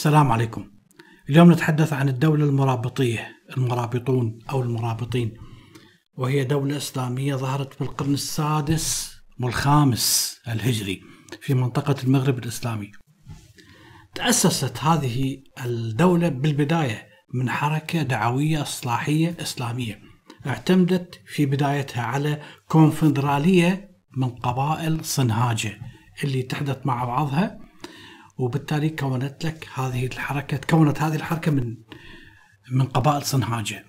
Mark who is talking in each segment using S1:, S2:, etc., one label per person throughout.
S1: السلام عليكم. اليوم نتحدث عن الدولة المرابطية، المرابطون أو المرابطين. وهي دولة إسلامية ظهرت في القرن السادس والخامس الهجري في منطقة المغرب الإسلامي. تأسست هذه الدولة بالبداية من حركة دعوية إصلاحية إسلامية. اعتمدت في بدايتها على كونفدرالية من قبائل صنهاجة اللي تحدث مع بعضها وبالتالي كونت لك هذه الحركة تكونت هذه الحركة من من قبائل صنهاجة.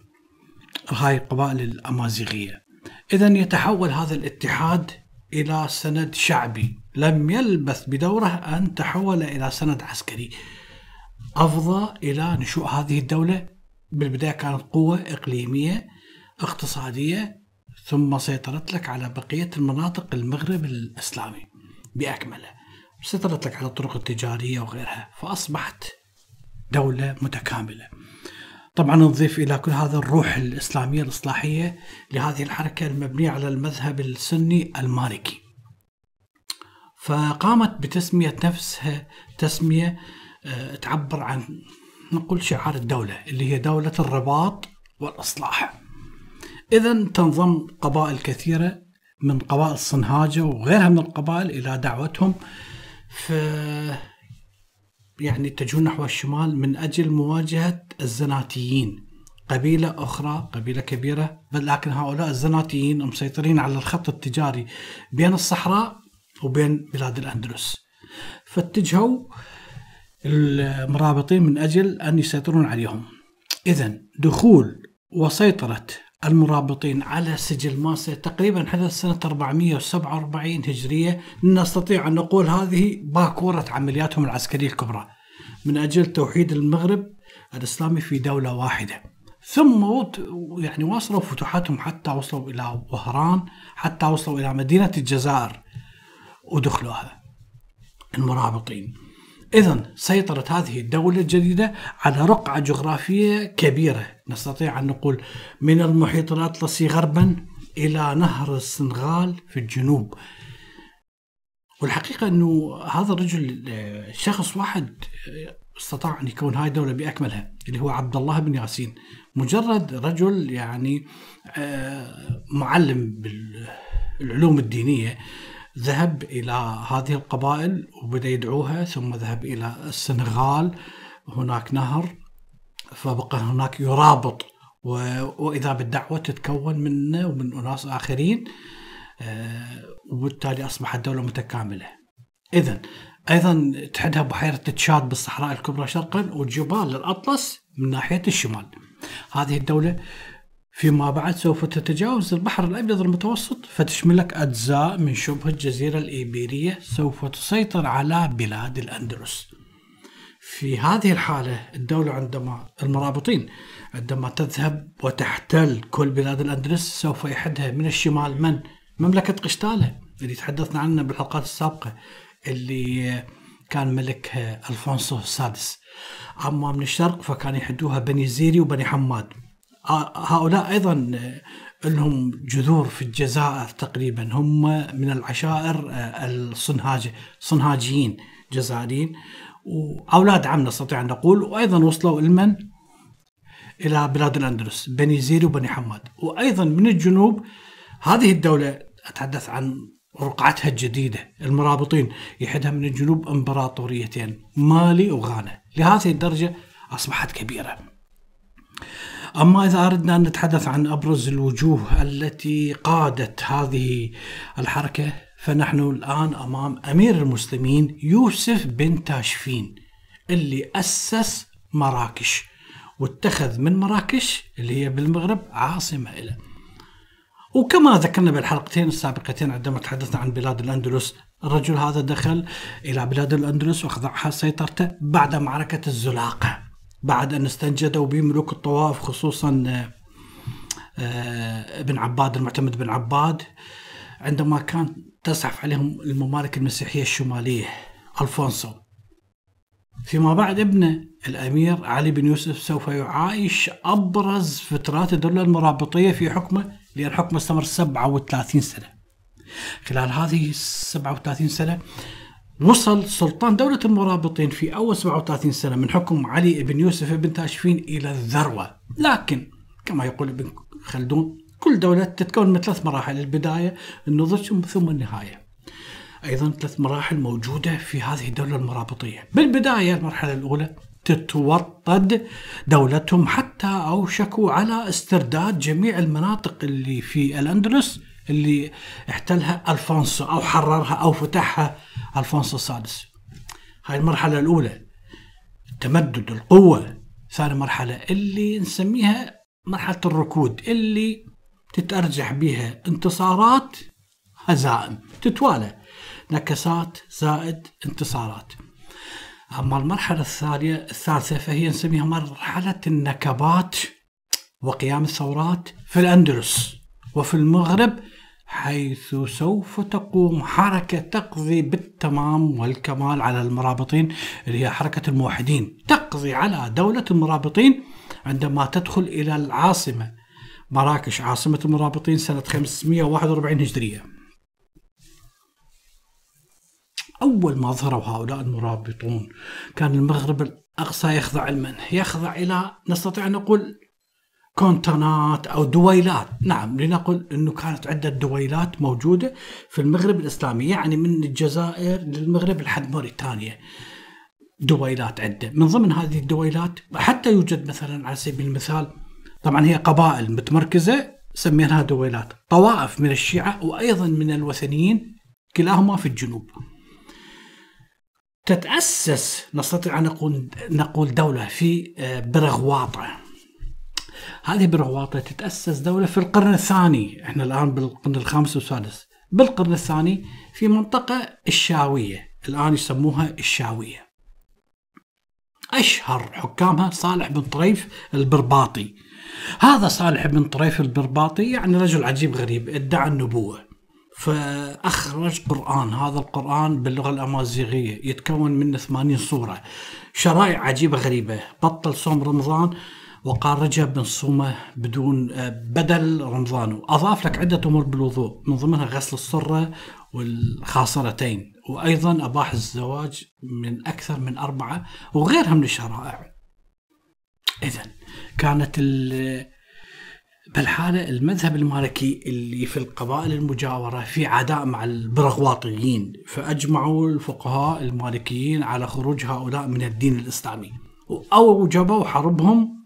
S1: هاي القبائل الأمازيغية. اذا يتحول هذا الاتحاد إلى سند شعبي. لم يلبث بدورة أن تحول إلى سند عسكري. أفضى إلى نشوء هذه الدولة. بالبداية كانت قوة إقليمية اقتصادية ثم سيطرت لك على بقية المناطق المغرب الإسلامي بأكمله. سيطرت لك على الطرق التجارية وغيرها فأصبحت دولة متكاملة. طبعا نضيف إلى كل هذا الروح الإسلامية الإصلاحية لهذه الحركة المبنية على المذهب السني المالكي. فقامت بتسمية نفسها تسمية آه، تعبر عن نقول شعار الدولة اللي هي دولة الرباط والإصلاح. إذا تنضم قبائل كثيرة من قبائل صنهاجة وغيرها من القبائل إلى دعوتهم ف يعني اتجهوا نحو الشمال من أجل مواجهة الزناتيين. قبيلة أخرى قبيلة كبيرة بل لكن هؤلاء الزناتيين مسيطرين على الخط التجاري بين الصحراء وبين بلاد الأندلس. فاتجهوا المرابطين من أجل أن يسيطرون عليهم. اذا دخول وسيطرة المرابطين على سجل ماسة تقريبا حدث سنة 447 هجرية. نستطيع أن نقول هذه باكورة عملياتهم العسكرية الكبرى. من أجل توحيد المغرب الإسلامي في دولة واحدة. ثم يعني واصلوا فتوحاتهم حتى وصلوا إلى وهران حتى وصلوا إلى مدينة الجزائر ودخلوها المرابطين. إذا سيطرت هذه الدولة الجديدة على رقعة جغرافية كبيرة. نستطيع أن نقول من المحيط الأطلسي غربا إلى نهر السنغال في الجنوب. والحقيقة أنه هذا الرجل شخص واحد استطاع أن يكون هاي الدولة بأكملها اللي هو عبد الله بن ياسين. مجرد رجل يعني آه، معلم بالعلوم الدينية. ذهب إلى هذه القبائل وبدأ يدعوها ثم ذهب إلى السنغال هناك نهر فبقى هناك يرابط وإذا بالدعوة تتكون منه ومن أناس آخرين آه، وبالتالي أصبحت دولة متكاملة. إذا أيضا تحدها بحيرة تشاد بالصحراء الكبرى شرقا وجبال الأطلس من ناحية الشمال. هذه الدولة فيما بعد سوف تتجاوز البحر الأبيض المتوسط. فتشملك أجزاء من شبه الجزيرة الإيبيرية سوف تسيطر على بلاد الأندلس. في هذه الحالة الدولة عندما المرابطين عندما تذهب وتحتل كل بلاد الأندلس سوف يحدها من الشمال من؟ مملكة قشتالة اللي تحدثنا عنها بالحلقات السابقة اللي كان ملكها ألفونسو السادس. أما من الشرق فكان يحدوها بني زيري وبني حماد. هؤلاء أيضا لهم جذور في الجزائر تقريبا. هم من العشائر الصنهاجه صنهاجيين جزائريين. وأولاد عم نستطيع أن نقول وأيضا وصلوا إلمن إلى بلاد الأندلس بني زيري وبني حماد. وأيضا من الجنوب هذه الدولة أتحدث عن رقعتها الجديدة المرابطين. يحدها من الجنوب إمبراطوريتين مالي وغانا. لهذه الدرجة أصبحت كبيرة. أما إذا أردنا أن نتحدث عن أبرز الوجوه التي قادت هذه الحركة فنحن الآن أمام أمير المسلمين يوسف بن تاشفين اللي أسس مراكش واتخذ من مراكش اللي هي بالمغرب عاصمة له وكما ذكرنا بالحلقتين السابقتين عندما تحدثنا عن بلاد الأندلس الرجل هذا دخل إلى بلاد الأندلس وخضعها سيطرته بعد معركة الزلاقة. بعد أن استنجدوا بملوك الطوائف خصوصا آه، ابن عباد المعتمد بن عباد عندما كان تزحف عليهم الممالك المسيحية الشمالية ألفونسو. فيما بعد ابنه الأمير علي بن يوسف سوف يعايش أبرز فترات الدولة المرابطية في حكمه لأن حكمه استمر 37 سنة. خلال هذه 37 سنة وصل سلطان دولة المرابطين في أول 37 سنة من حكم علي بن يوسف بن تاشفين إلى الذروة. لكن كما يقول ابن خلدون كل دولة تتكون من ثلاث مراحل البداية النضج ثم النهاية. أيضا ثلاث مراحل موجودة في هذه الدولة المرابطية. بالبداية المرحلة الأولى تتوطد دولتهم حتى أوشكوا على استرداد جميع المناطق اللي في الأندلس. اللي احتلها ألفونسو أو حررها أو فتحها ألفونسو السادس. هاي المرحلة الأولى تمدد القوة ثاني مرحلة اللي نسميها مرحلة الركود اللي تتأرجح بها انتصارات هزائم تتوالى نكسات زائد انتصارات. أما المرحلة الثانية الثالثة فهي نسميها مرحلة النكبات وقيام الثورات في الأندلس وفي المغرب حيث سوف تقوم حركة تقضي بالتمام والكمال على المرابطين اللي هي حركة الموحدين. تقضي على دولة المرابطين عندما تدخل إلى العاصمة. مراكش عاصمة المرابطين سنة 541 هجرية. أول ما ظهروا هؤلاء المرابطون كان المغرب الأقصى يخضع لمن؟ يخضع إلى نستطيع أن نقول كونتونات أو دويلات، نعم لنقل إنه كانت عدة دويلات موجودة في المغرب الإسلامي، يعني من الجزائر للمغرب لحد موريتانيا. دويلات عدة، من ضمن هذه الدويلات حتى يوجد مثلا على سبيل المثال طبعا هي قبائل متمركزة سميناها دويلات، طوائف من الشيعة وأيضا من الوثنيين كلاهما في الجنوب. تتأسس نستطيع أن نقول نقول دولة في آه، برغواطة هذه برغواطة تتأسس دولة في القرن الثاني إحنا الآن بالقرن الخامس والسادس. بالقرن الثاني في منطقة الشاوية الآن يسموها الشاوية أشهر حكامها صالح بن طريف البرباطي. هذا صالح بن طريف البرباطي يعني رجل عجيب غريب ادعى النبوة. فأخرج قرآن هذا القرآن باللغة الأمازيغية يتكون من 80 صورة. شرائع عجيبة غريبة. بطل صوم رمضان وقال رجب بن صومة بدون آه، بدل رمضان. وأضاف لك عدة أمور بالوضوء من ضمنها غسل الصرة والخاصرتين. وأيضا أباح الزواج من أكثر من أربعة وغيرها من الشرائع إذا كانت بالحالة المذهب المالكي اللي في القبائل المجاورة في عداء مع البرغواطيين فأجمعوا الفقهاء المالكيين على خروج هؤلاء من الدين الإسلامي. وأوجبوا حربهم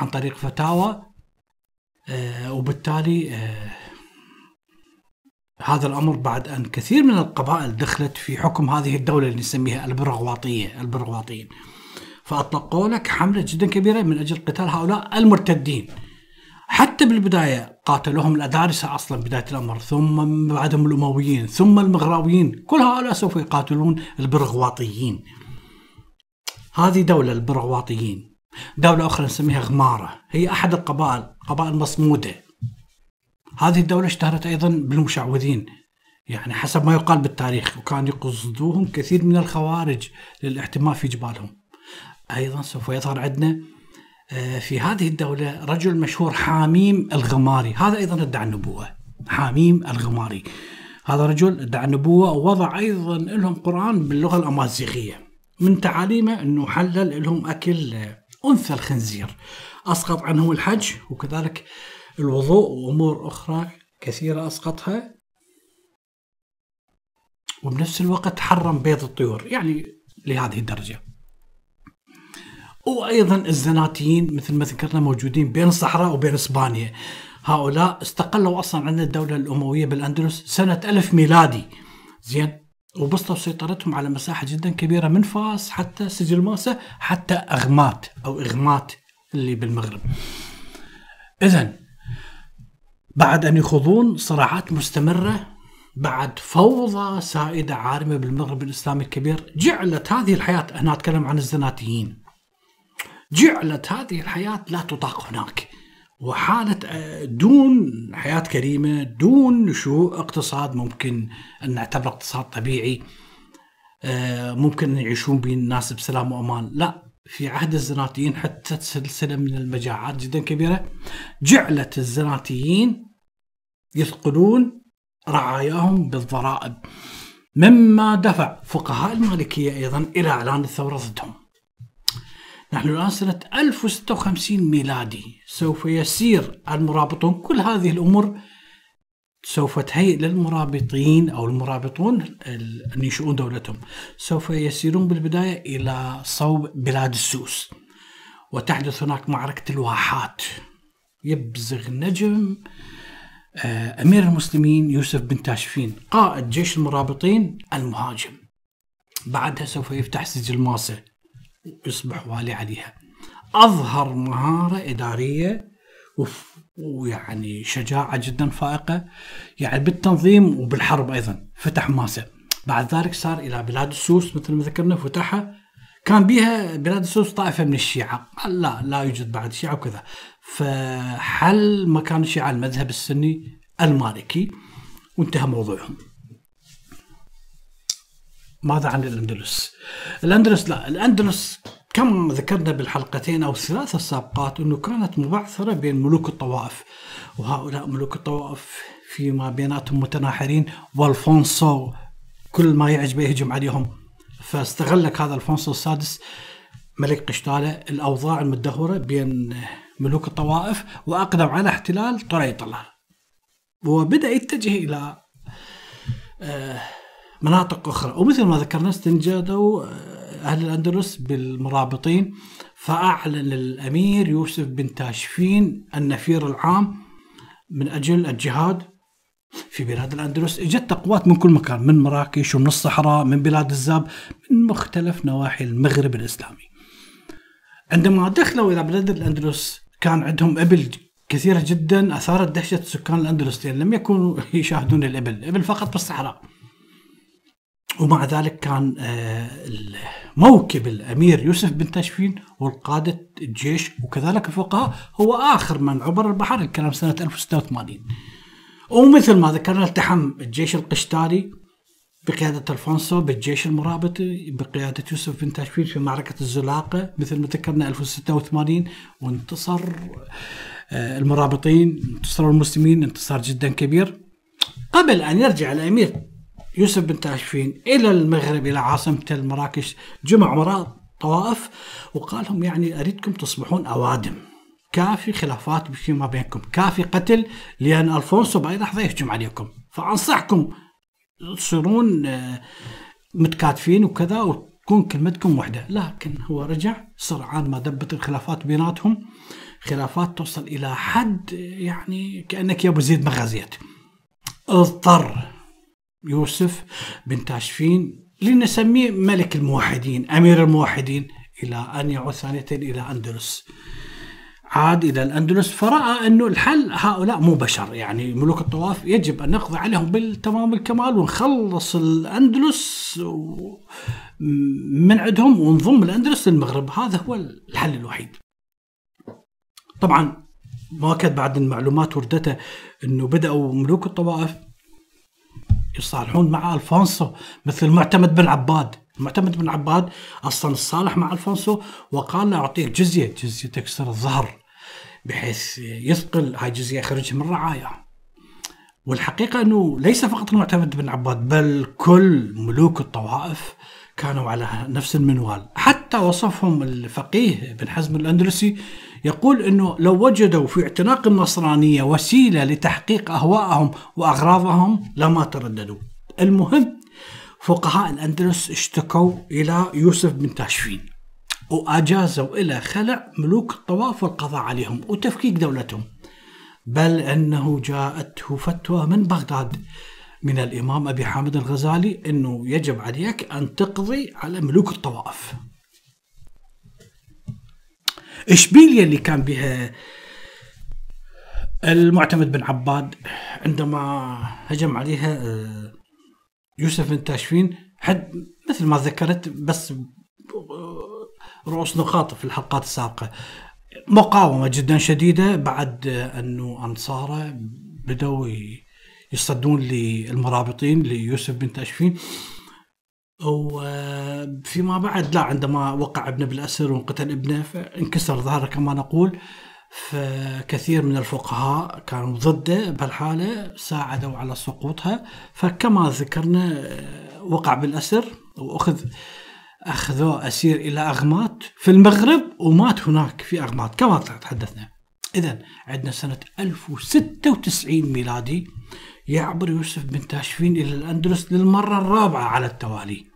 S1: عن طريق فتاوى آه، وبالتالي آه، هذا الأمر بعد أن كثير من القبائل دخلت في حكم هذه الدولة اللي نسميها البرغواطية البرغواطيين. فأطلقوا لك حملة جدا كبيرة من أجل قتال هؤلاء المرتدين. حتى بالبداية قاتلوهم الأدارسة أصلا بداية الأمر ثم بعدهم الأمويين ثم المغراويين كل هؤلاء سوف يقاتلون البرغواطيين. هذه دولة البرغواطيين. دولة أخرى نسميها غمارة. هي أحد القبائل قبائل مصمودة. هذه الدولة اشتهرت أيضا بالمشعوذين. يعني حسب ما يقال بالتاريخ وكان يقصدوهم كثير من الخوارج للاحتماء في جبالهم. أيضا سوف يظهر عندنا آه، في هذه الدولة رجل مشهور حاميم الغماري. هذا أيضا ادعى النبوة. حاميم الغماري. هذا رجل ادعى النبوة ووضع أيضا لهم قرآن باللغة الأمازيغية. من تعاليمه أنه حلل لهم أكل أنثى الخنزير. أسقط عنهم الحج وكذلك الوضوء وأمور أخرى كثيرة أسقطها. وبنفس الوقت حرم بيض الطيور يعني لهذه الدرجة. وأيضا الزناتيين مثل ما ذكرنا موجودين بين الصحراء وبين إسبانيا. هؤلاء استقلوا أصلا عن الدولة الأموية بالأندلس سنة ألف ميلادي. زين وبسطوا سيطرتهم على مساحة جدا كبيرة من فاس حتى سجل ماسة حتى أغمات أو إغمات اللي بالمغرب. إذا بعد أن يخوضون صراعات مستمرة بعد فوضى سائدة عارمة بالمغرب الإسلامي الكبير جعلت هذه الحياة أنا أتكلم عن الزناتيين جعلت هذه الحياة لا تطاق هناك. وحالة آه، دون حياة كريمة دون نشوء اقتصاد ممكن أن نعتبر اقتصاد طبيعي آه، ممكن يعيشون به الناس بسلام وأمان. لا في عهد الزناتيين حتى سلسلة من المجاعات جدا كبيرة جعلت الزناتيين يثقلون رعاياهم بالضرائب مما دفع فقهاء المالكية أيضا إلى إعلان الثورة ضدهم. نحن الآن سنة 1056 ميلادي. سوف يسير المرابطون كل هذه الأمور. سوف تهيئ للمرابطين أو المرابطون أن ينشئون دولتهم. سوف يسيرون بالبداية إلى صوب بلاد السوس. وتحدث هناك معركة الواحات. يبزغ نجم آه، أمير المسلمين يوسف بن تاشفين قائد جيش المرابطين المهاجم. بعدها سوف يفتح سجل ماسة ويصبح والي عليها. أظهر مهارة إدارية ويعني شجاعة جدا فائقة يعني بالتنظيم وبالحرب أيضا. فتح ماسة. بعد ذلك صار إلى بلاد السوس مثل ما ذكرنا فتحها. كان بها بلاد السوس طائفة من الشيعة. لا لا يوجد بعد شيعة وكذا. فحل مكان الشيعة المذهب السني المالكي وانتهى موضوعهم. ماذا عن الأندلس؟ الأندلس لا الأندلس كما ذكرنا بالحلقتين أو الثلاثة السابقات أنه كانت مبعثرة بين ملوك الطوائف وهؤلاء ملوك الطوائف فيما بيناتهم متناحرين والفونسو كل ما يعجبه يهجم عليهم. فاستغلك هذا الفونسو السادس ملك قشتالة الأوضاع المدهورة بين ملوك الطوائف وأقدم على احتلال طريطلة. وبدأ يتجه إلى آه، مناطق أخرى. ومثل ما ذكرنا استنجدوا آه، أهل الأندلس بالمرابطين. فأعلن الأمير يوسف بن تاشفين النفير العام من أجل الجهاد في بلاد الأندلس. إجت قوات من كل مكان من مراكش ومن الصحراء من بلاد الزاب من مختلف نواحي المغرب الإسلامي. عندما دخلوا إلى بلاد الأندلس كان عندهم إبل كثيرة جدا أثارت دهشة سكان الأندلس لأن لم يكونوا يشاهدون الإبل الإبل فقط بالصحراء ومع ذلك كان آه، موكب الأمير يوسف بن تشفين والقادة الجيش وكذلك الفقهاء هو آخر من عبر البحر الكلام سنة 1086 ومثل ما ذكرنا التحم الجيش القشتالي بقيادة ألفونسو بالجيش المرابطي بقيادة يوسف بن تاشفين في معركة الزلاقة مثل ما ذكرنا 1086 وانتصر آه، المرابطين انتصروا المسلمين انتصار جدا كبير. قبل أن يرجع الأمير يوسف بن تاشفين إلى المغرب إلى عاصمة المراكش جمع وراء طوائف وقال لهم يعني أريدكم تصبحون أوادم. كافي خلافات فيما بينكم كافي قتل لأن ألفونسو بأي لحظة يهجم عليكم. فأنصحكم تصيرون آه، متكاتفين وكذا وتكون كلمتكم واحدة لكن هو رجع سرعان ما دبت الخلافات بيناتهم. خلافات توصل إلى حد يعني كأنك يا أبو زيد ما غزيت اضطر يوسف بن تاشفين لنسميه ملك الموحدين أمير الموحدين إلى أن يعود ثانية إلى أندلس. عاد إلى الأندلس فرأى انه الحل هؤلاء مو بشر. يعني ملوك الطواف يجب أن نقضي عليهم بالتمام الكمال ونخلص الأندلس من عندهم ونضم الأندلس للمغرب. هذا هو الحل الوحيد. طبعا كانت بعد المعلومات وردته إنه بدأوا ملوك الطوائف يصالحون مع ألفونسو مثل معتمد بن عباد. معتمد بن عباد أصلا صالح مع ألفونسو وقال له اعطيك جزية جزية تكسر الظهر بحيث يثقل هاي الجزيه يخرجها من الرعايه والحقيقة أنه ليس فقط المعتمد بن عباد بل كل ملوك الطوائف كانوا على نفس المنوال. حتى وصفهم الفقيه بن حزم الأندلسي يقول إنه لو وجدوا في اعتناق النصرانية وسيلة لتحقيق اهوائهم وأغراضهم لما ترددوا. المهم فقهاء الأندلس اشتكوا إلى يوسف بن تاشفين وأجازوا إلى خلع ملوك الطواف والقضاء عليهم وتفكيك دولتهم. بل إنه جاءته فتوى من بغداد من الإمام أبي حامد الغزالي إنه يجب عليك أن تقضي على ملوك الطوائف. اشبيليا اللي كان بها المعتمد بن عباد عندما هجم عليها آه، يوسف بن تاشفين؟ حد مثل ما ذكرت بس آه، رؤوس نقاط في الحلقات السابقة. مقاومة جدا شديدة بعد أنه أنصاره بدأوا يصدون للمرابطين ليوسف بن تاشفين. وفيما بعد لا عندما وقع ابنه بالاسر وانقتل ابنه فانكسر ظهره كما نقول فكثير من الفقهاء كانوا ضده بهالحالة ساعدوا على سقوطها. فكما ذكرنا وقع بالأسر وأخذ أخذوه أسير إلى أغمات في المغرب ومات هناك في أغمات كما تحدثنا. إذا عندنا سنة 1096 ميلادي يعبر يوسف بن تاشفين إلى الأندلس للمرة الرابعة على التوالي.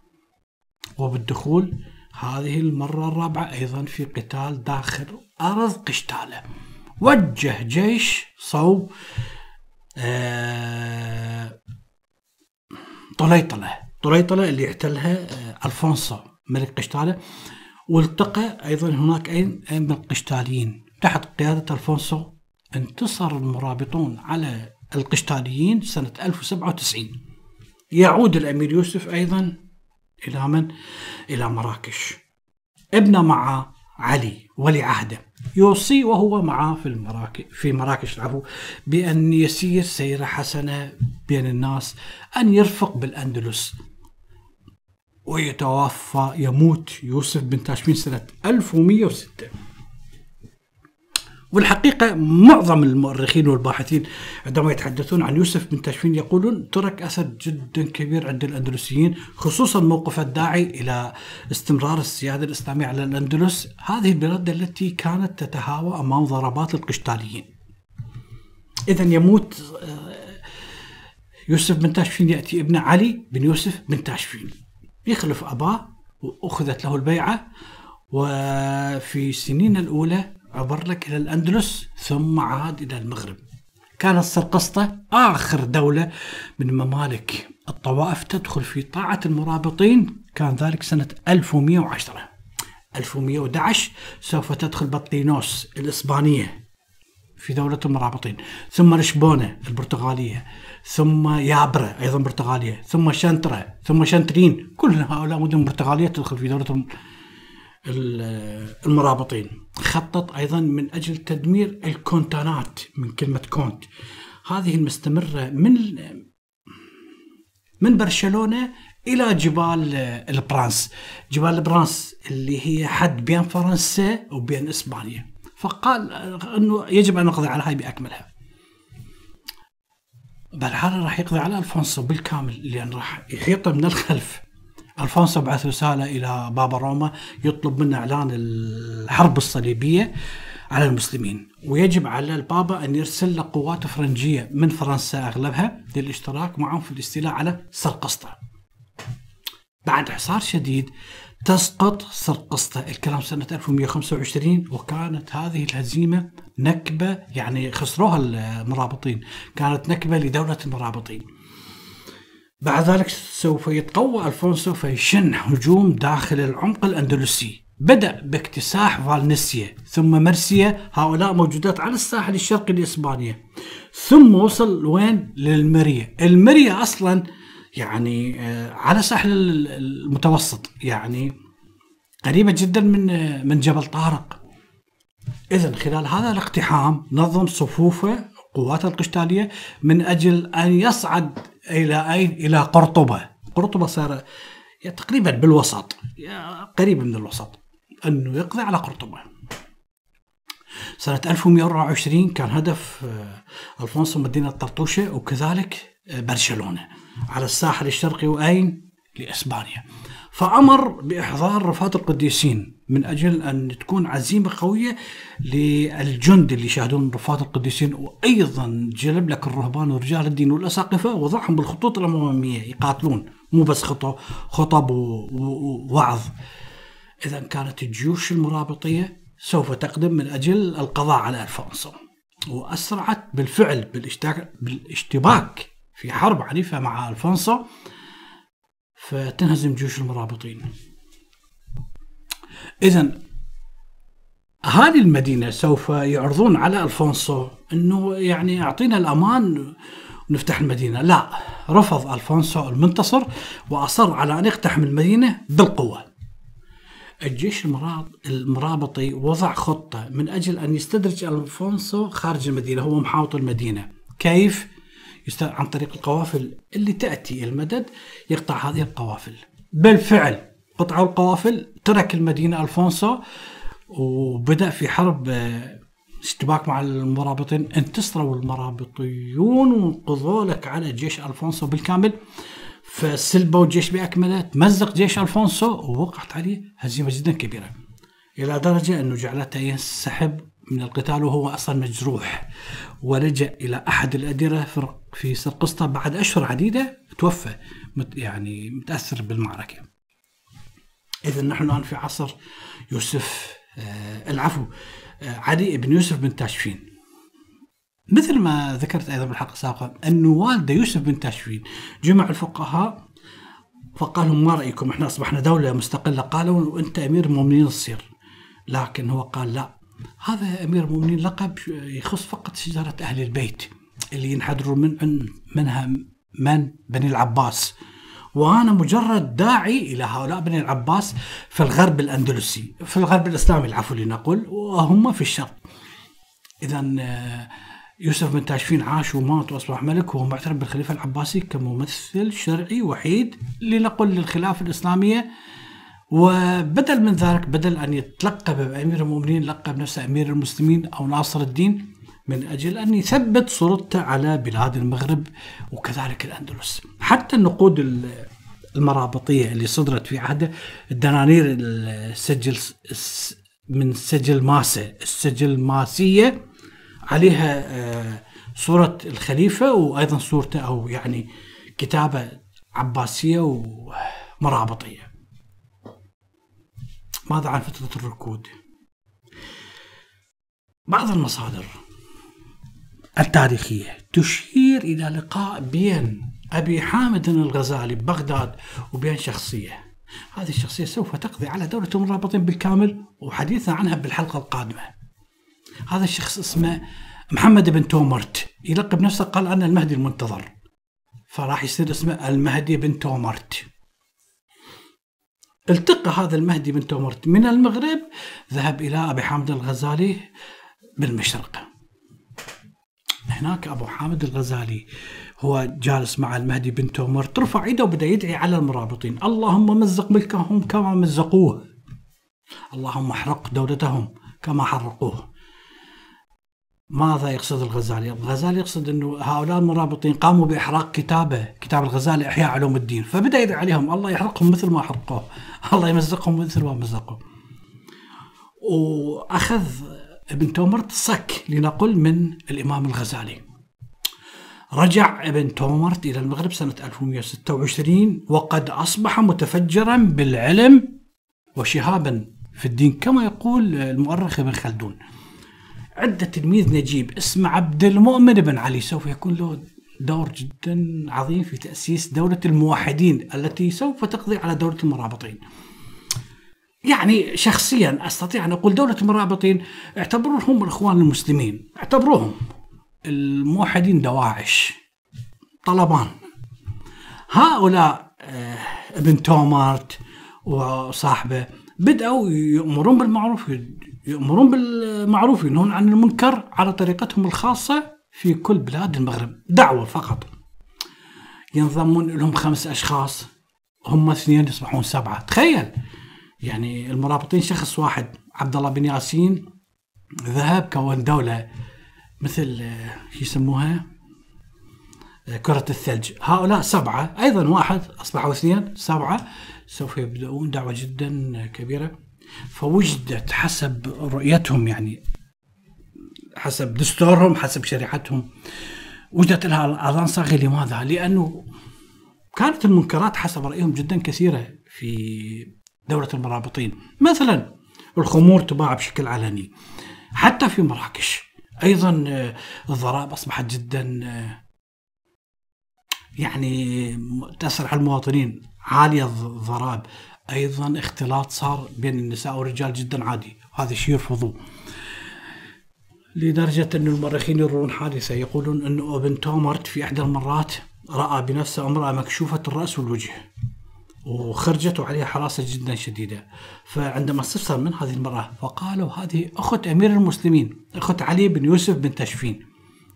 S1: وبالدخول. هذه المرة الرابعة أيضا في قتال داخل أرض قشتالة. وجه جيش صوب آه طليطلة. طليطلة اللي احتلها آه ألفونسو ملك قشتالة. والتقى أيضا هناك أين من القشتاليين. تحت قيادة ألفونسو انتصر المرابطون على القشتاليين سنة 1097 يعود الأمير يوسف أيضا إلى من؟ إلى مراكش. ابن مع علي ولي عهده يوصي وهو معه في المراكش في مراكش. العفو بأن يسير سيرة حسنة بين الناس أن يرفق بالأندلس. ويتوفى يموت يوسف بن تاشفين سنة 1106 والحقيقة معظم المؤرخين والباحثين عندما يتحدثون عن يوسف بن تاشفين يقولون ترك أثر جدا كبير عند الأندلسيين خصوصا موقف الداعي إلى استمرار السيادة الإسلامية على الأندلس. هذه البلاد التي كانت تتهاوى أمام ضربات القشتاليين. إذا يموت يوسف بن تاشفين يأتي ابن علي بن يوسف بن تاشفين يخلف أباه وأخذت له البيعة وفي السنين الأولى عبر لك إلى الأندلس ثم عاد إلى المغرب. كانت سرقسطة آخر دولة من ممالك الطوائف تدخل في طاعة المرابطين. كان ذلك سنة 1110 1111 سوف تدخل بطليوس الإسبانية في دولة المرابطين. ثم لشبونة البرتغالية. ثم يابرة أيضا برتغالية. ثم شنترة ثم شنترين كل هؤلاء مدن برتغالية تدخل في دولة المرابطين. خطط أيضا من أجل تدمير الكونتيات من كلمة كونت. هذه المستمرة من من برشلونة إلى جبال البرانس. جبال البرانس اللي هي حد بين فرنسا وبين إسبانيا. فقال أنه يجب أن نقضي على هاي بأكملها بالحالة راح يقضي على ألفونسو بالكامل لأن راح يحيطه من الخلف؟ ألفونسو بعث رسالة إلى بابا روما يطلب منه إعلان الحرب الصليبية على المسلمين. ويجب على البابا أن يرسل له قوات فرنجية من فرنسا أغلبها للاشتراك معهم في الاستيلاء على سرقسطة. بعد حصار شديد تسقط سرقسطة. الكلام سنة 1125 وكانت هذه الهزيمة نكبة يعني خسروها المرابطين. كانت نكبة لدولة المرابطين. بعد ذلك سوف يتقوى ألفونسو فيشن هجوم داخل العمق الأندلسي. بدأ باكتساح فالنسيا ثم مرسيا هؤلاء موجودات على الساحل الشرقي لإسبانيا. ثم وصل وين؟ للمريا. المريا أصلا يعني على ساحل المتوسط يعني قريبة جدا من من جبل طارق. إذا خلال هذا الاقتحام نظم صفوفه قوات القشتالية من أجل أن يصعد إلى أين؟ إلى قرطبة قرطبة صار تقريبا بالوسط قريب من الوسط أنه يقضي على قرطبة سنة 1124 كان هدف ألفونسو مدينة طرطوشة وكذلك برشلونة على الساحل الشرقي وأين؟ لإسبانيا. فأمر بإحضار رفات القديسين من أجل أن تكون عزيمة قوية للجند اللي يشاهدون رفات القديسين وأيضا جلب لك الرهبان ورجال الدين والأساقفة وضعهم بالخطوط الأمامية يقاتلون. مو بس خطب خطب ووعظ. إذا كانت الجيوش المرابطية سوف تقدم من أجل القضاء على ألفونسو. وأسرعت بالفعل بالاشتباك في حرب عنيفة مع ألفونسو. فتنهزم جيوش المرابطين. إذا أهالي المدينة سوف يعرضون على ألفونسو أنه يعني أعطينا الأمان ونفتح المدينة. لا رفض ألفونسو المنتصر وأصر على أن يقتحم المدينة بالقوة. الجيش المرابطي وضع خطة من أجل أن يستدرج ألفونسو خارج المدينة هو محاوط المدينة. كيف؟ عن طريق القوافل اللي تأتي المدد يقطع هذه القوافل. بالفعل قطعوا القوافل ترك المدينة ألفونسو وبدأ في حرب اشتباك مع المرابطين. انتصروا المرابطيون وانقضوا لك على جيش ألفونسو بالكامل. فسلبوا الجيش باكمله تمزق جيش ألفونسو ووقعت عليه هزيمة جدا كبيرة. إلى درجة أنه جعلته ينسحب من القتال وهو أصلا مجروح. ولجأ إلى أحد الاديره في سرقسطة بعد أشهر عديدة توفى يعني متأثر بالمعركة. اذا نحن الآن في عصر يوسف آه العفو. آه علي بن يوسف بن تاشفين. مثل ما ذكرت أيضا بالحلقة السابقة انه والده يوسف بن تاشفين. جمع الفقهاء فقال لهم ما رأيكم؟ إحنا أصبحنا دولة مستقلة. قالوا أنت أمير المؤمنين تصير لكن هو قال لا هذا أمير المؤمنين لقب يخص فقط شجرة أهل البيت اللي ينحدروا من منها من؟ بني العباس. وأنا مجرد داعي إلى هؤلاء بني العباس في الغرب الأندلسي في الغرب الإسلامي العفو لنقول وهم في الشرق. اذا آه، يوسف بن تاشفين عاش ومات وأصبح ملك وهو معترف بالخليفة العباسي كممثل شرعي وحيد لنقل للخلافة الإسلامية. وبدل من ذلك بدل أن يتلقب بأمير المؤمنين لقب نفسه أمير المسلمين أو ناصر الدين من أجل أن يثبت سلطته على بلاد المغرب وكذلك الأندلس. حتى النقود المرابطية اللي صدرت في عهده الدنانير السجل من سجل ماسة السجل ماسية عليها آه، صورة الخليفة وأيضا صورته أو يعني كتابة عباسية ومرابطية. ماذا عن فترة الركود؟ بعض المصادر التاريخية تشير إلى لقاء بين أبي حامد الغزالي ببغداد وبين شخصية. هذه الشخصية سوف تقضي على دولة المرابطين بالكامل وحديثنا عنها بالحلقة القادمة. هذا الشخص اسمه محمد بن تومرت. يلقب نفسه قال أنا المهدي المنتظر. فراح يصير اسمه المهدي بن تومرت. التقى هذا المهدي بن تومرت من المغرب ذهب إلى أبي حامد الغزالي بالمشرق هناك أبو حامد الغزالي هو جالس مع المهدي بن تومرت رفع ايده وبدأ يدعي على المرابطين. اللهم مزق ملكهم كما مزقوه. اللهم احرق دولتهم كما حرقوه. ماذا يقصد الغزالي؟ الغزالي يقصد إنه هؤلاء المرابطين قاموا بإحراق كتابه، كتاب الغزالي أحياء علوم الدين، فبدأ يدعي عليهم الله يحرقهم مثل ما حرقوه، الله يمزقهم مثل ما مزقوا. وأخذ ابن تومرت صك لنقل من الإمام الغزالي. رجع ابن تومرت إلى المغرب سنة 1126 وقد أصبح متفجرا بالعلم وشهابا في الدين كما يقول المؤرخ ابن خلدون. عنده تلميذ نجيب اسمه عبد المؤمن بن علي سوف يكون له دور جدا عظيم في تأسيس دولة الموحدين التي سوف تقضي على دولة المرابطين. يعني شخصيا أستطيع أن أقول دولة المرابطين اعتبروهم الإخوان المسلمين اعتبروهم الموحدين دواعش طلبان. هؤلاء آه، ابن تومارت وصاحبه بدأوا يأمرون بالمعروف يأمرون بالمعروف ينهون عن المنكر على طريقتهم الخاصة في كل بلاد المغرب. دعوة فقط. ينضمون لهم خمس أشخاص هم اثنين يصبحون سبعة. تخيل! يعني المرابطين شخص واحد عبد الله بن ياسين ذهب كون دولة مثل شو يسموها؟ كرة الثلج. هؤلاء سبعة أيضا واحد أصبحوا اثنين سبعة. سوف يبدأون دعوة جدا كبيرة. فوجدت حسب رؤيتهم يعني حسب دستورهم حسب شريعتهم وجدت لها الأذان صاغي. لماذا؟ لأنه كانت المنكرات حسب رأيهم جدا كثيرة في دولة المرابطين، مثلا الخمور تباع بشكل علني حتى في مراكش. أيضا الضرائب أصبحت جدا يعني تاثر على المواطنين. عالية الضرائب. أيضا اختلاط صار بين النساء والرجال جدا عادي. هذا شيء يرفضوه لدرجة أن المؤرخين يرون حادثة. يقولون أن ابن تومرت في إحدى المرات رأى بنفسه امرأة مكشوفة الرأس والوجه وخرجت وعليها حراسة جدا شديدة. فعندما استفسر من هذه المرأة فقالوا هذه أخت أمير المسلمين أخت علي بن يوسف بن تشفين.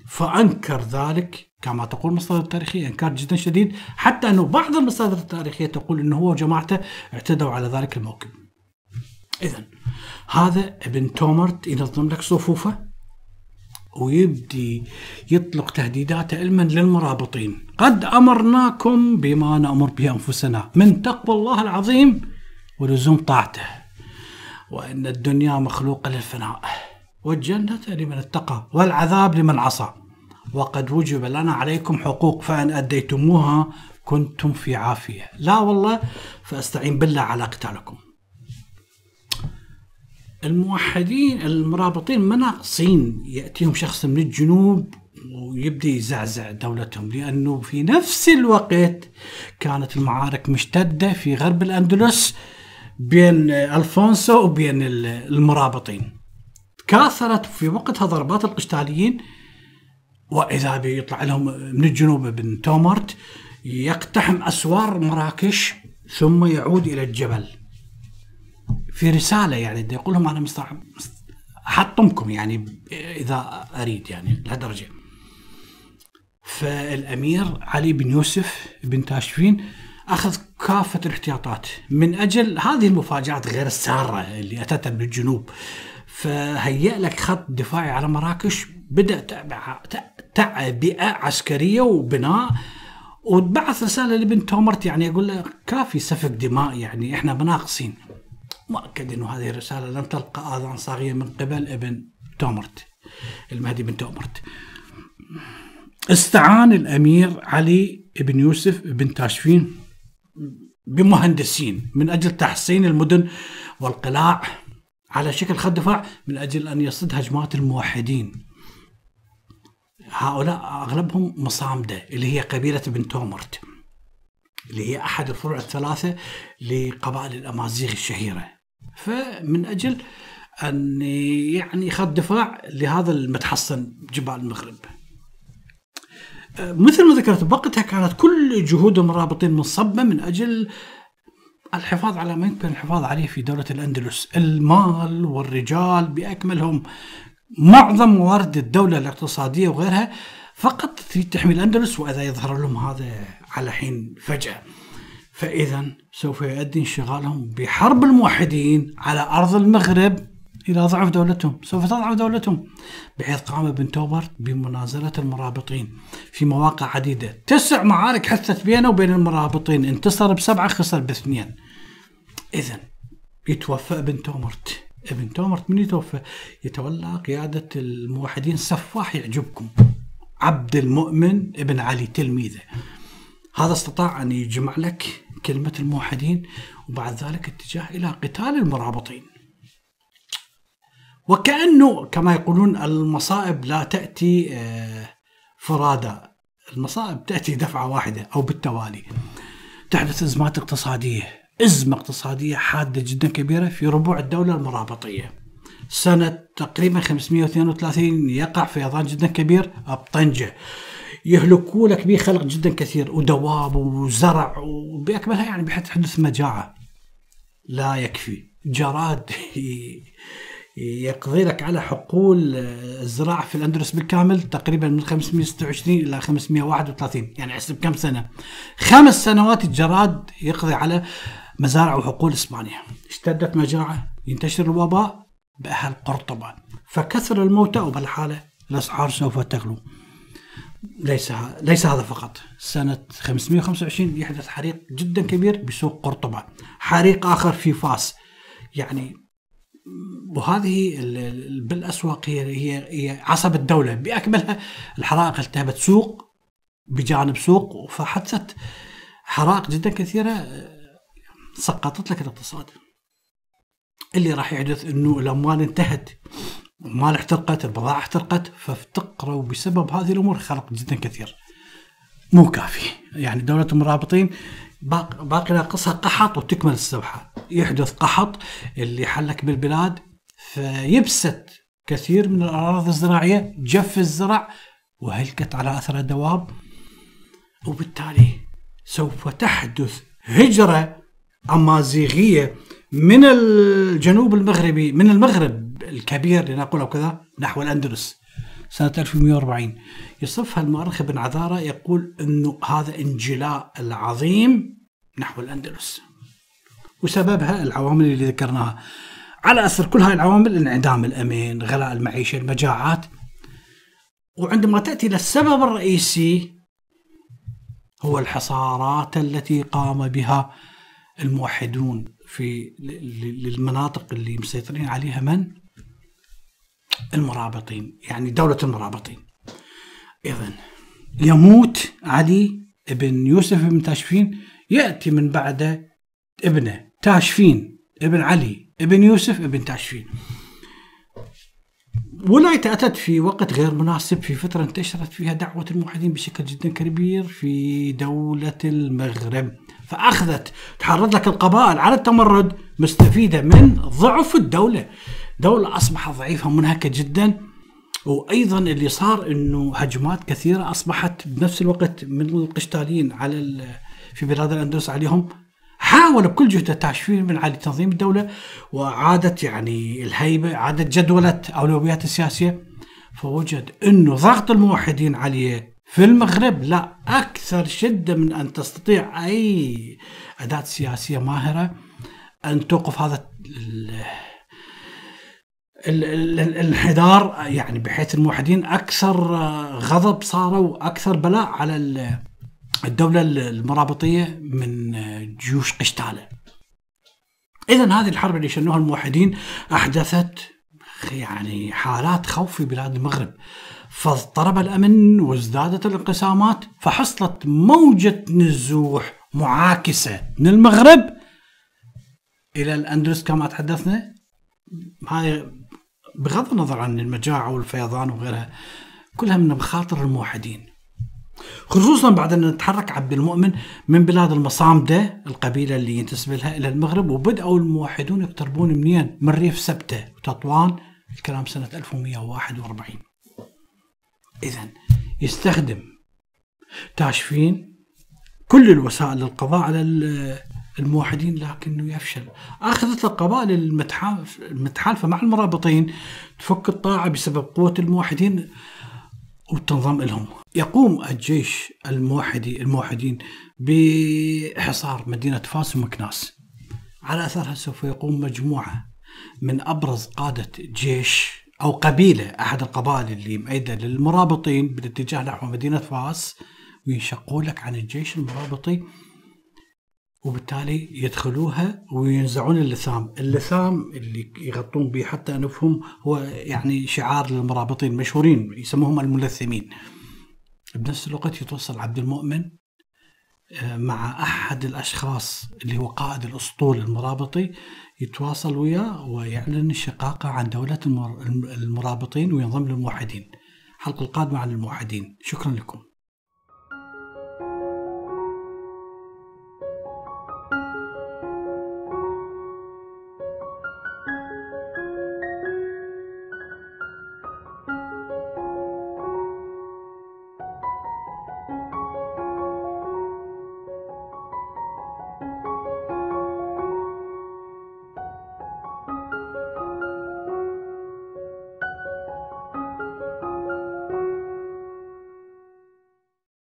S1: فأنكر ذلك كما تقول المصادر التاريخية إنكار جدا شديد حتى أنه بعض المصادر التاريخية تقول أنه هو وجماعته اعتدوا على ذلك الموكب. إذا هذا ابن تومرت ينظم لك صفوفه ويبدي يطلق تهديداته علما للمرابطين. قد أمرناكم بما نأمر به أنفسنا من تقوى الله العظيم ولزوم طاعته وأن الدنيا مخلوقة للفناء. والجنة لمن اتقى والعذاب لمن عصى. وقد وجب لنا عليكم حقوق فإن أديتموها كنتم في عافية. لا والله فأستعين بالله على قتالكم. الموحدين المرابطين ما ناقصين يأتيهم شخص من الجنوب ويبدي يزعزع دولتهم لأنه في نفس الوقت كانت المعارك مشتدة في غرب الأندلس بين ألفونسو وبين المرابطين. كاثرت في وقتها ضربات القشتاليين وإذا بيطلع لهم من الجنوب بن تومرت يقتحم أسوار مراكش ثم يعود إلى الجبل. في رسالة يعني يقول لهم أنا مستعب أحطمكم يعني إذا أريد يعني لهالدرجه فالأمير علي بن يوسف بن تاشفين أخذ كافة الاحتياطات. من أجل هذه المفاجآت غير السارة اللي اتت من الجنوب فهيأ لك خط دفاعي على مراكش. بدأ تعبئه عسكرية وبناء. وبعث رسالة لابن تومرت يعني يقول له كافي سفك دماء يعني إحنا بناقصين. مؤكد إنه هذه الرسالة لن تلقى آذان صاغية من قبل ابن تومرت المهدي بن تومرت. استعان الأمير علي بن يوسف بن تاشفين بمهندسين من أجل تحسين المدن والقلاع. على شكل خط دفاع من أجل أن يصد هجمات الموحدين. هؤلاء أغلبهم مصامدة اللي هي قبيلة بن تومرت اللي هي أحد الفروع الثلاثة لقبائل الأمازيغ الشهيرة. فمن أجل أن يعني خط دفاع لهذا المتحصن جبال المغرب. مثل ما ذكرت بوقتها كانت كل جهود المرابطين منصبة من أجل الحفاظ على ما يمكن الحفاظ عليه في دولة الأندلس. المال والرجال بأكملهم. معظم موارد الدولة الاقتصادية وغيرها فقط تحمي الأندلس وإذا يظهر لهم هذا على حين فجأة. فإذا سوف يؤدي انشغالهم بحرب الموحدين على أرض المغرب. إلى ضعف دولتهم. سوف تضعف دولتهم. بحيث قام ابن توبرت بمنازلة المرابطين في مواقع عديدة. تسع معارك حثت بينه وبين المرابطين. انتصر بسبعة خسر باثنين. إذا يتوفى ابن تومرت. ابن تومرت من يتوفى؟ يتولى قيادة الموحدين سفاح يعجبكم. عبد المؤمن ابن علي تلميذه. هذا استطاع أن يجمع لك كلمة الموحدين وبعد ذلك اتجاه إلى قتال المرابطين. وكأنه كما يقولون المصائب لا تأتي آه، فرادى المصائب تأتي دفعة واحدة أو بالتوالي. تحدث أزمات اقتصادية. أزمة اقتصادية حادة جدا كبيرة في ربوع الدولة المرابطية. سنة تقريبا 532 يقع فيضان جدا كبير بطنجة يهلكوا لك به خلق جدا كثير ودواب وزرع وبأكملها يعني بحيث تحدث مجاعة. لا يكفي. جراد يقضي لك على حقول الزراعة في الأندلس بالكامل تقريبا من 526 إلى 531 يعني احسب كم سنة. خمس سنوات الجراد يقضي على مزارع وحقول إسبانيا. اشتدت مجاعة ينتشر الوباء بأهل قرطبة. فكثر الموتى وبالحالة الأسعار سوف تغلو. ليس ليس هذا فقط. سنة 525 يحدث حريق جدا كبير بسوق قرطبة. حريق آخر في فاس. يعني وهذه بالأسواق هي هي هي عصب الدولة بأكملها الحرائق التهبت سوق بجانب سوق فحدثت حرائق جدا كثيرة سقطت لك الاقتصاد. اللي راح يحدث إنه الأموال انتهت المال احترقت البضائع احترقت فافتقروا بسبب هذه الأمور خلق جدا كثير. مو كافي يعني دولة المرابطين باقي ناقصها قحط وتكمل السبحة يحدث قحط اللي حلك بالبلاد فيبست كثير من الأراضي الزراعية جف الزرع وهلكت على أثر الدواب. وبالتالي سوف تحدث هجرة أمازيغية من الجنوب المغربي من المغرب الكبير لنقول كذا نحو الأندلس سنة 1140 يصفها المؤرخ ابن عذارة يقول أنه هذا انجلاء العظيم نحو الأندلس. وسببها العوامل اللي ذكرناها. على أثر كل هاي العوامل انعدام الأمن غلاء المعيشة المجاعات. وعندما تأتي للسبب الرئيسي هو الحصارات التي قام بها الموحدون في للمناطق اللي مسيطرين عليها من؟ المرابطين يعني دولة المرابطين. إذا يموت علي ابن يوسف بن تاشفين يأتي من بعده ابنه. تاشفين ابن علي ابن يوسف ابن تاشفين ولايته أتت في وقت غير مناسب في فترة انتشرت فيها دعوة الموحدين بشكل جدا كبير في دولة المغرب. فأخذت تحرض لك القبائل على التمرد مستفيدة من ضعف الدولة. دولة أصبحت ضعيفة منهكة جدا. وأيضا اللي صار إنه هجمات كثيرة أصبحت بنفس الوقت من القشتاليين على في بلاد الأندلس عليهم حاول بكل جهده تاشفين من على تنظيم الدولة وعادت يعني الهيبه عادت جدوله أولويات السياسية. فوجد إنه ضغط الموحدين عليه في المغرب لا أكثر شدة من أن تستطيع أي أداة سياسية ماهرة أن توقف هذا الانحدار يعني بحيث الموحدين أكثر غضب صاروا أكثر بلاء على الدولة المرابطية من جيوش قشتالة. اذا هذه الحرب اللي شنوها الموحدين أحدثت يعني حالات خوف في بلاد المغرب. فاضطرب الأمن وازدادت الانقسامات فحصلت موجة نزوح معاكسة من المغرب إلى الأندلس كما تحدثنا هاي بغض النظر عن المجاعة والفيضان وغيرها كلها من مخاطر الموحدين خصوصا بعد أن تحرك عبد المؤمن من بلاد المصامدة القبيلة اللي ينتسب لها إلى المغرب وبدأوا الموحدون يقتربون منين من ريف سبتة وتطوان. الكلام سنة 1141 إذا يستخدم تاشفين كل الوسائل للقضاء على الموحدين لكنه يفشل. أخذت القبائل المتحالفة مع المرابطين تفك الطاعة بسبب قوة الموحدين. والتنظيم لهم يقوم الجيش الموحدي الموحدين بحصار مدينة فاس ومكناس. على أثرها سوف يقوم مجموعة من أبرز قادة جيش أو قبيلة أحد القبائل اللي مأيدة للمرابطين بالاتجاه نحو مدينة فاس وينشقوا لك عن الجيش المرابطي. وبالتالي يدخلوها وينزعون اللثام. اللثام اللي يغطون به حتى أنفهم هو يعني شعار للمرابطين مشهورين يسموهم الملثمين. بنفس الوقت يتوصل عبد المؤمن آه، مع أحد الأشخاص اللي هو قائد الأسطول المرابطي يتواصل وياه ويعلن الشقاقة عن دولة المرابطين وينضم للموحدين. الحلقة القادمة عن الموحدين. شكرا لكم.